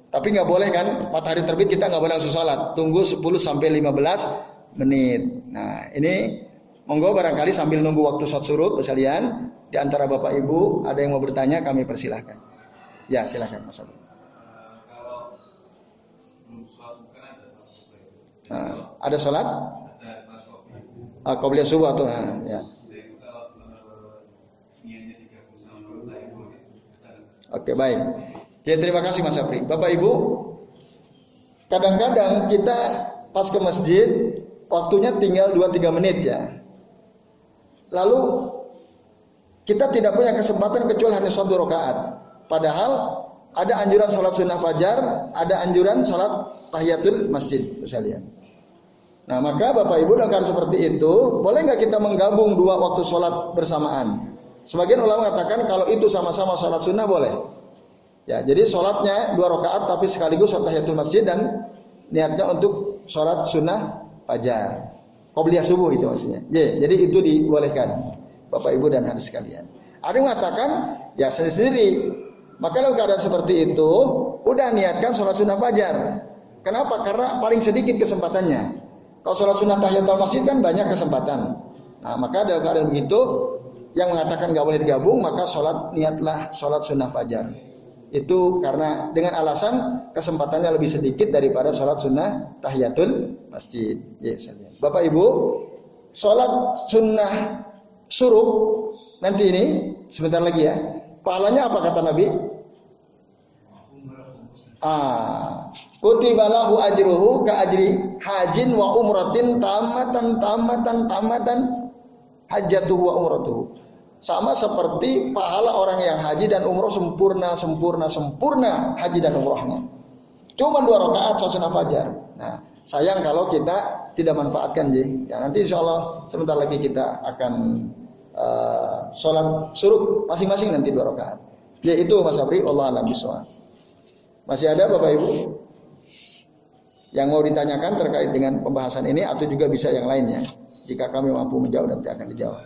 Tapi nggak boleh kan matahari terbit kita nggak boleh langsung sholat. Tunggu 10 sampai 15 menit. Nah ini monggo barangkali sambil nunggu waktu sholat surut sekalian di antara bapak ibu ada yang mau bertanya kami persilahkan. Ya silahkan mas Abdul. Nah, ada sholat? Ah, kau beli subuh atau ah, ya. Oke baik. Ya terima kasih Mas Apri. Bapak Ibu, kadang-kadang kita pas ke masjid waktunya tinggal 2-3 menit ya. Lalu kita tidak punya kesempatan kecuali hanya satu rakaat. Padahal ada anjuran sholat sunnah fajar, ada anjuran sholat tahiyatul masjid, misalnya. Nah maka Bapak Ibu dalam seperti itu, boleh nggak kita menggabung dua waktu sholat bersamaan? Sebagian ulama mengatakan kalau itu sama-sama sholat sunnah boleh. Ya, jadi sholatnya dua rakaat tapi sekaligus sholat tahiyatul masjid dan niatnya untuk sholat sunnah fajar. Qobliyah subuh itu maksudnya. Ya, jadi itu dibolehkan. Bapak Ibu dan hadis sekalian. Ada yang mengatakan ya sendiri-sendiri. Maka kalau keadaan seperti itu, udah niatkan sholat sunnah fajar. Kenapa? Karena paling sedikit kesempatannya. Kalau sholat sunnah tahiyatul masjid kan banyak kesempatan. Nah maka dalam keadaan begitu, yang mengatakan gak boleh digabung, maka sholat niatlah sholat sunnah fajar. Itu karena dengan alasan kesempatannya lebih sedikit daripada sholat sunnah tahiyatul masjid. Ya, Bapak Ibu, sholat sunnah suruh nanti ini sebentar lagi ya. Pahalanya apa kata Nabi? Ah, kutibalahu ajruhu ka ajri hajin wa umratin tamatan tamatan tamatan hajatuhu wa umratuhu. Sama seperti pahala orang yang haji dan umroh sempurna, sempurna, sempurna haji dan umrohnya. Cuma dua rakaat sunnah fajar. Nah, sayang kalau kita tidak manfaatkan Ji. Ya, nanti insya Allah sebentar lagi kita akan uh, sholat suruh masing-masing nanti dua rakaat. Ya itu Mas Abri, Allah alam biswa. Masih ada Bapak Ibu yang mau ditanyakan terkait dengan pembahasan ini atau juga bisa yang lainnya. Jika kami mampu menjawab nanti akan dijawab.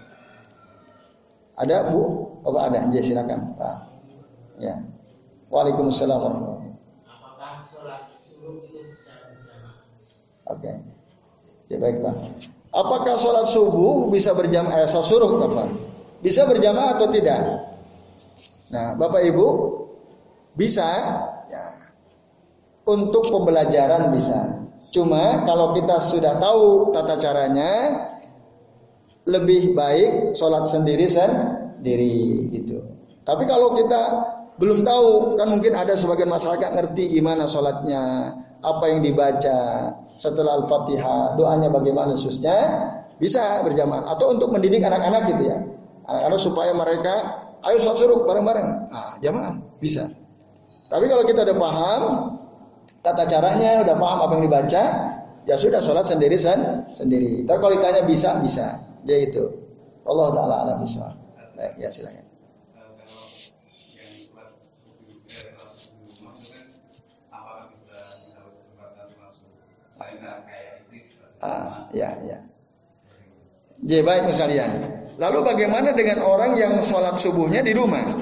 Ada Bu? Oh ada, ya silakan Pak. Ya. Waalaikumsalam Apakah sholat subuh bisa berjamaah? Oke. Okay. Ya baik Pak. Apakah sholat subuh bisa berjamaah? Eh, suruh kapan? Bisa berjamaah atau tidak? Nah, Bapak Ibu bisa ya. Untuk pembelajaran bisa. Cuma kalau kita sudah tahu tata caranya, lebih baik sholat sendiri sendiri gitu. Tapi kalau kita belum tahu, kan mungkin ada sebagian masyarakat ngerti gimana sholatnya, apa yang dibaca setelah Al-Fatihah, doanya bagaimana khususnya, bisa berjamaah atau untuk mendidik anak-anak gitu ya. Anak-anak supaya mereka ayo sholat suruh bareng-bareng. Nah, jamaah bisa. Tapi kalau kita udah paham tata caranya, udah paham apa yang dibaca, ya sudah sholat sendiri sen sendiri. Tapi kalau ditanya bisa, bisa. Ya itu. Allah taala alam Baik, ya silakan. Ah, ya, ya. Jadi baik misalnya. Lalu bagaimana dengan orang yang sholat subuhnya di rumah?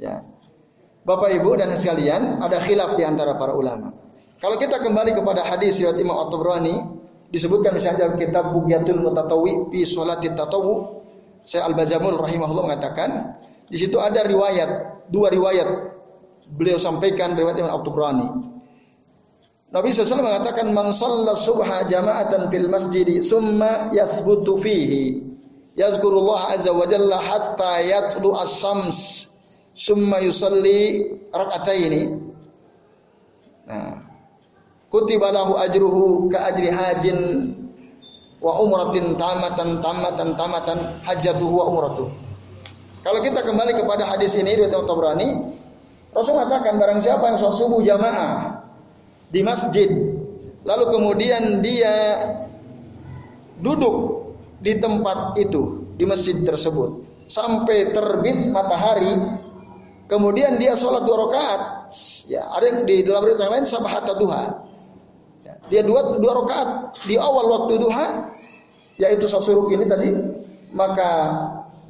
Ya. Bapak Ibu dan sekalian, ada khilaf di antara para ulama. Kalau kita kembali kepada hadis riwayat Imam At-Tabrani, disebutkan misalnya dalam kitab Bughyatul Mutatawi fi Sholatit Tatawu, saya Al-Bazamul rahimahullah mengatakan, di situ ada riwayat, dua riwayat beliau sampaikan riwayat Imam At-Tabrani. Nabi SAW mengatakan man subha jama'atan fil masjid summa yathbutu fihi yazkurullah azza wa jalla hatta yatlu as-sams summa yusalli rak'ataini nah kutiba lahu ajruhu ka ajri hajin wa umratin tamatan tamatan tamatan hajjatuhu wa umratuh kalau kita kembali kepada hadis ini dari Tabrani Rasul mengatakan barang siapa yang sholat subuh jamaah di masjid. Lalu kemudian dia duduk di tempat itu, di masjid tersebut sampai terbit matahari. Kemudian dia sholat dua rakaat. Ya, ada yang di dalam riwayat yang lain sabahat duha. Ya, dia dua dua rakaat di awal waktu duha, yaitu sholat suruh ini tadi, maka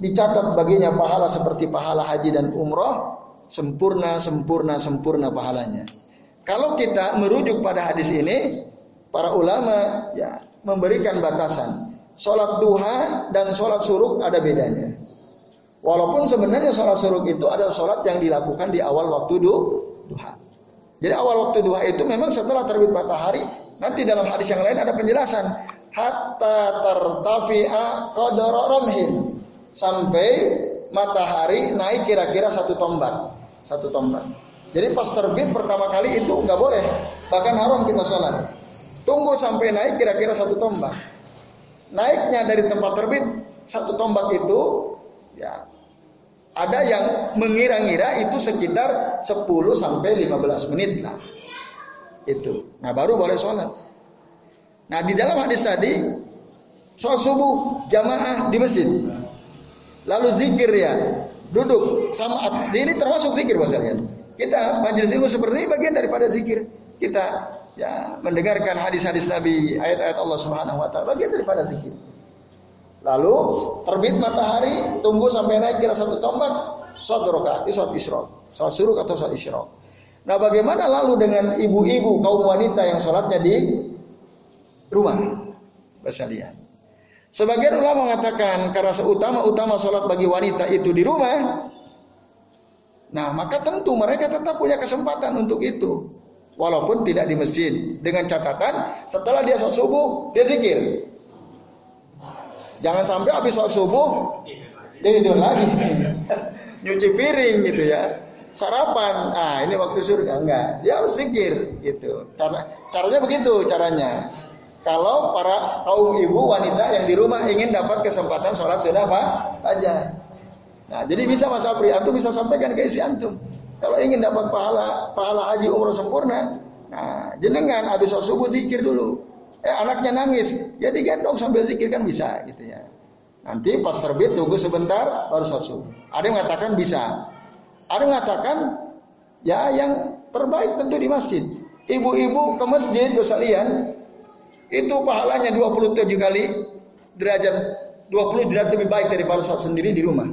dicatat baginya pahala seperti pahala haji dan umroh sempurna sempurna sempurna pahalanya. Kalau kita merujuk pada hadis ini, para ulama ya memberikan batasan. Sholat duha dan sholat suruk ada bedanya. Walaupun sebenarnya sholat suruk itu adalah sholat yang dilakukan di awal waktu duha. Jadi awal waktu duha itu memang setelah terbit matahari. Nanti dalam hadis yang lain ada penjelasan. Hatta tertafi'a qadara romhin. Sampai matahari naik kira-kira satu tombak. Satu tombak. Jadi pas terbit pertama kali itu nggak boleh, bahkan haram kita sholat. Tunggu sampai naik kira-kira satu tombak. Naiknya dari tempat terbit satu tombak itu Ya. Ada yang mengira-ngira itu sekitar 10 sampai 15 menit lah. Itu. Nah, baru boleh sholat. Nah, di dalam hadis tadi sholat subuh jamaah di masjid. Lalu zikir ya, duduk sama ini termasuk zikir Mas Kita majelis ilmu seperti ini bagian daripada zikir. Kita ya mendengarkan hadis-hadis Nabi, ayat-ayat Allah Subhanahu wa taala bagian daripada zikir. Lalu terbit matahari, tunggu sampai naik kira satu tombak, sholat rokaat, sholat isyrok, sholat suruh atau sholat isyrok. Nah bagaimana lalu dengan ibu-ibu kaum wanita yang sholatnya di rumah? Basalian. Sebagian ulama mengatakan karena seutama-utama sholat bagi wanita itu di rumah, nah maka tentu mereka tetap punya kesempatan untuk itu. Walaupun tidak di masjid. Dengan catatan setelah dia sholat subuh, dia zikir. Jangan sampai habis sholat subuh dia tidur lagi. Nyuci piring gitu ya. Sarapan. Ah, ini waktu surga enggak. Dia harus zikir gitu. Cara caranya begitu caranya. Kalau para kaum ibu wanita yang di rumah ingin dapat kesempatan sholat sunnah apa? Aja. Nah, jadi bisa Mas Apri, antum bisa sampaikan ke isi antum. Kalau ingin dapat pahala pahala haji umroh sempurna, nah jenengan habis sholat subuh zikir dulu eh anaknya nangis, ya digendong sambil zikir kan bisa gitu ya. Nanti pas terbit tunggu sebentar baru subuh. Ada yang mengatakan bisa. Ada yang mengatakan ya yang terbaik tentu di masjid. Ibu-ibu ke masjid sekalian itu pahalanya 27 kali derajat 20 derajat lebih baik daripada sholat sendiri di rumah.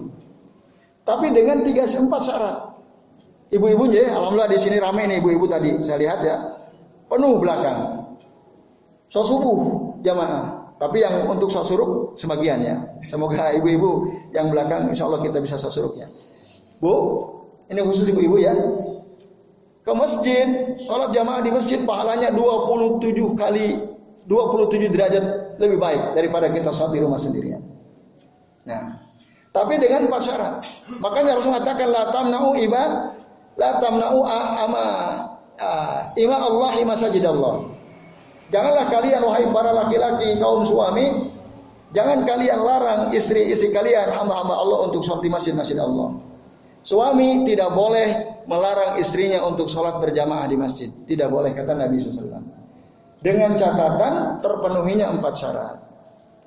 Tapi dengan 34 syarat. Ibu-ibunya, alhamdulillah di sini ramai nih ibu-ibu tadi. Saya lihat ya, penuh belakang. Sholat subuh jamaah. Tapi yang untuk sholat suruh sebagian ya. Semoga ibu-ibu yang belakang insya Allah kita bisa sholat suruhnya. Bu, ini khusus ibu-ibu ya. Ke masjid, sholat jamaah di masjid pahalanya 27 kali 27 derajat lebih baik daripada kita sholat di rumah sendirian. Nah, tapi dengan empat syarat. Makanya harus mengatakan la tamna'u iba la tamna'u ama ima Allah masajid Allah. Janganlah kalian wahai para laki-laki kaum suami, jangan kalian larang istri-istri kalian hamba-hamba Allah untuk sholat di masjid-masjid Allah. Suami tidak boleh melarang istrinya untuk sholat berjamaah di masjid. Tidak boleh kata Nabi SAW. Dengan catatan terpenuhinya empat syarat.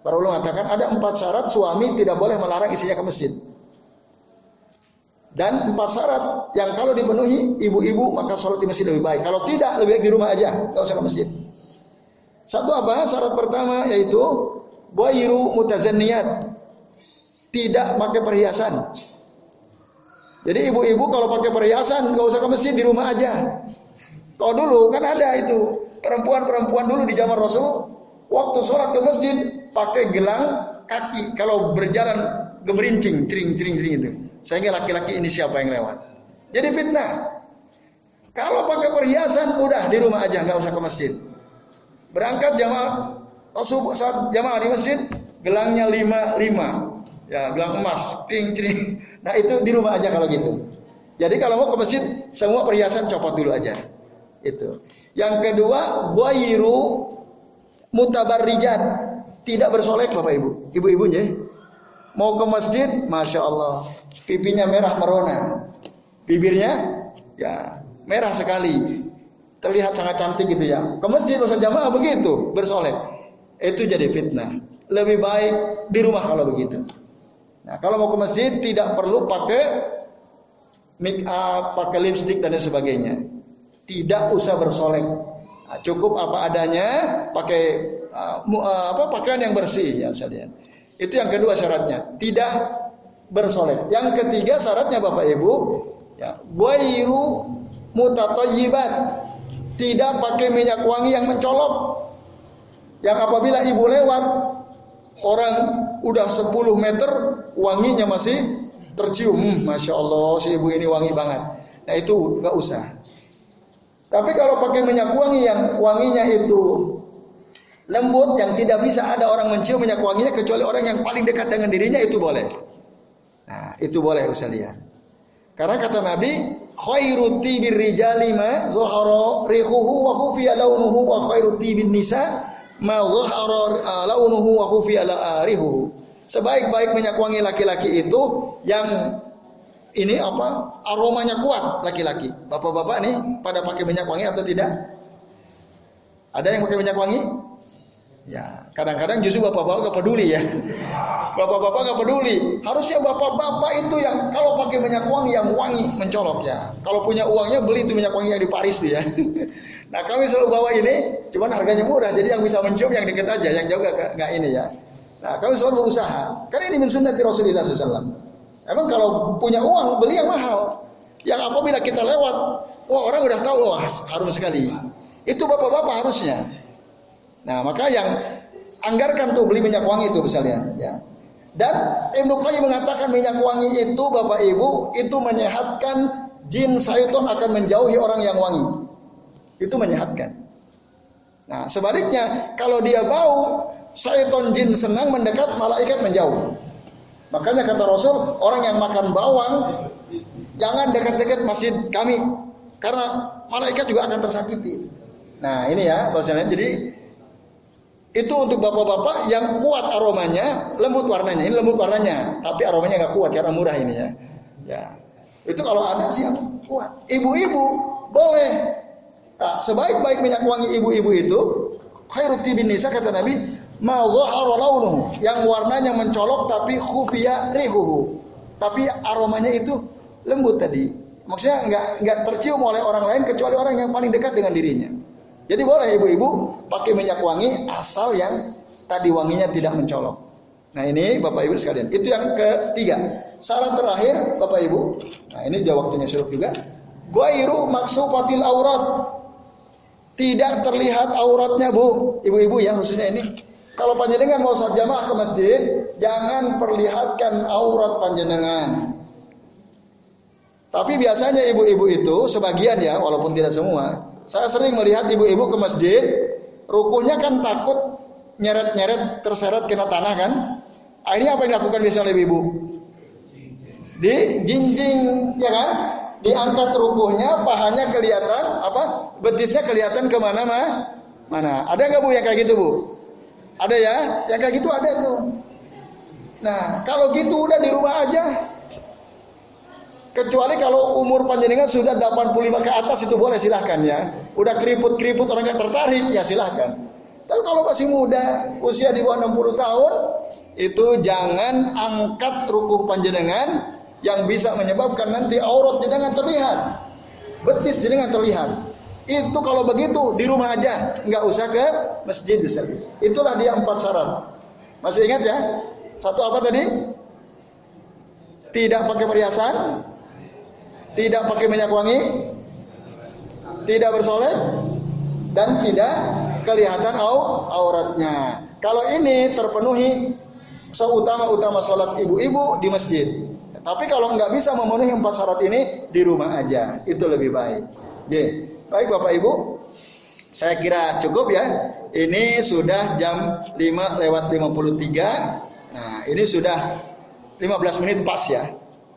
Para ulama mengatakan ada empat syarat suami tidak boleh melarang istrinya ke masjid. Dan empat syarat yang kalau dipenuhi ibu-ibu maka sholat di masjid lebih baik. Kalau tidak lebih baik di rumah aja, nggak usah ke masjid. Satu apa? Syarat pertama yaitu wairu mutazanniyat. Tidak pakai perhiasan. Jadi ibu-ibu kalau pakai perhiasan nggak usah ke masjid di rumah aja. Kalau dulu kan ada itu perempuan-perempuan dulu di zaman Rasul waktu sholat ke masjid pakai gelang kaki kalau berjalan gemerincing, cering cering cering itu. Sehingga laki-laki ini siapa yang lewat. Jadi fitnah. Kalau pakai perhiasan udah di rumah aja nggak usah ke masjid. Berangkat jamaah oh, subuh saat jamaah di masjid gelangnya lima lima. Ya gelang emas cring cring nah itu di rumah aja kalau gitu. Jadi kalau mau ke masjid semua perhiasan copot dulu aja. Itu. Yang kedua wairu mutabarrijat. Tidak bersolek bapak ibu. Ibu ibunya mau ke masjid masya Allah. Pipinya merah merona. Bibirnya ya merah sekali terlihat sangat cantik gitu ya. Ke masjid usah jamaah begitu, bersolek. Itu jadi fitnah. Lebih baik di rumah kalau begitu. Nah, kalau mau ke masjid tidak perlu pakai make up, pakai lipstick dan sebagainya. Tidak usah bersolek. Nah, cukup apa adanya, pakai uh, uh, apa pakaian yang bersih ya sekalian. Itu yang kedua syaratnya, tidak bersolek. Yang ketiga syaratnya Bapak Ibu, ya, ghairu mutatayyibat tidak pakai minyak wangi yang mencolok. Yang apabila ibu lewat, orang udah 10 meter, wanginya masih tercium. Hmm, Masya Allah, si ibu ini wangi banget. Nah itu nggak usah. Tapi kalau pakai minyak wangi yang wanginya itu lembut, yang tidak bisa ada orang mencium minyak wanginya kecuali orang yang paling dekat dengan dirinya itu boleh. Nah itu boleh usah lihat. Karena kata Nabi, khairu tibir rijali ma zuhara rihuhu wa khufiya launuhu wa khairu tibin nisa ma zuhara uh, launuhu wa khufiya rihuhu. Sebaik-baik minyak wangi laki-laki itu yang ini apa aromanya kuat laki-laki. Bapak-bapak nih pada pakai minyak wangi atau tidak? Ada yang pakai minyak wangi? Ya, kadang-kadang justru bapak-bapak gak peduli ya. Bapak-bapak gak peduli. Harusnya bapak-bapak itu yang kalau pakai minyak wangi yang wangi mencolok ya. Kalau punya uangnya beli itu minyak wangi yang di Paris tuh ya. Nah kami selalu bawa ini, cuman harganya murah, jadi yang bisa mencium yang deket aja, yang jauh gak, gak ini ya. Nah kami selalu berusaha, karena ini min sunnati Rasulullah SAW. Emang kalau punya uang beli yang mahal, yang apabila kita lewat, wah orang udah tahu, wah harum sekali. Itu bapak-bapak harusnya. Nah maka yang anggarkan tuh beli minyak wangi itu misalnya, ya. Dan Ibnu Qayyim mengatakan minyak wangi itu Bapak Ibu itu menyehatkan jin syaitan akan menjauhi orang yang wangi. Itu menyehatkan. Nah, sebaliknya kalau dia bau, syaitan jin senang mendekat, malaikat menjauh. Makanya kata Rasul, orang yang makan bawang jangan dekat-dekat masjid kami karena malaikat juga akan tersakiti. Nah, ini ya bahasanya. Jadi itu untuk bapak-bapak yang kuat aromanya, lembut warnanya. Ini lembut warnanya, tapi aromanya nggak kuat karena murah ini ya. Ya. Itu kalau ada sih yang kuat. Ibu-ibu boleh Nah, sebaik-baik minyak wangi ibu-ibu itu khairu tibin nisa kata Nabi yang warnanya mencolok tapi khufiya rihuhu. Tapi aromanya itu lembut tadi. Maksudnya nggak nggak tercium oleh orang lain kecuali orang yang paling dekat dengan dirinya. Jadi boleh ibu-ibu pakai minyak wangi asal yang tadi wanginya tidak mencolok. Nah ini Bapak Ibu sekalian. Itu yang ketiga. Syarat terakhir Bapak Ibu. Nah ini jawab waktunya suruh juga. Guairu maksufatil aurat tidak terlihat auratnya bu, ibu-ibu ya khususnya ini. Kalau panjenengan mau sholat jamaah ke masjid, jangan perlihatkan aurat panjenengan. Tapi biasanya ibu-ibu itu sebagian ya, walaupun tidak semua. Saya sering melihat ibu-ibu ke masjid, rukuhnya kan takut nyeret-nyeret terseret kena tanah kan. Akhirnya apa yang dilakukan biasanya oleh ibu? Di jinjing, ya kan? diangkat rukuhnya, pahanya kelihatan, apa betisnya kelihatan ke mana mah? Mana? Ada nggak bu yang kayak gitu bu? Ada ya? Yang kayak gitu ada tuh. Nah, kalau gitu udah di rumah aja. Kecuali kalau umur panjenengan sudah 85 ke atas itu boleh silahkan ya. Udah keriput-keriput orang nggak tertarik ya silahkan. Tapi kalau masih muda, usia di bawah 60 tahun, itu jangan angkat rukuh panjenengan yang bisa menyebabkan nanti aurat jenengan terlihat. Betis jenengan terlihat. Itu kalau begitu di rumah aja, nggak usah ke masjid bisa. Itulah dia empat syarat. Masih ingat ya? Satu apa tadi? Tidak pakai perhiasan, tidak pakai minyak wangi, tidak bersolek, dan tidak kelihatan auratnya. Kalau ini terpenuhi seutama-utama sholat ibu-ibu di masjid. Tapi kalau nggak bisa memenuhi empat syarat ini di rumah aja, itu lebih baik. Oke, baik Bapak Ibu, saya kira cukup ya. Ini sudah jam 5 lewat 53. Nah, ini sudah 15 menit pas ya.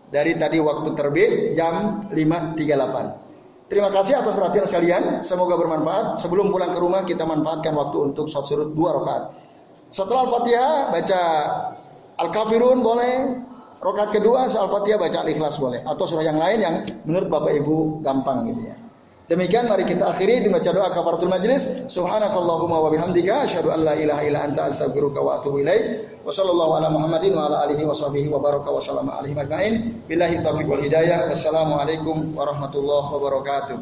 Dari tadi waktu terbit jam 5.38. Terima kasih atas perhatian kalian. Semoga bermanfaat. Sebelum pulang ke rumah kita manfaatkan waktu untuk sholat surut dua rakaat. Setelah Al-Fatihah baca Al-Kafirun boleh, Rokat kedua Al-Fatihah baca Al-Ikhlas boleh atau surah yang lain yang menurut Bapak Ibu gampang gitu ya. Demikian mari kita akhiri dibaca doa kafaratul majlis. Subhanakallahumma wa bihamdika asyhadu an la ilaha illa anta astaghfiruka wa atubu ilaik. Wa sallallahu ala. Wassalamualaikum warahmatullahi wabarakatuh.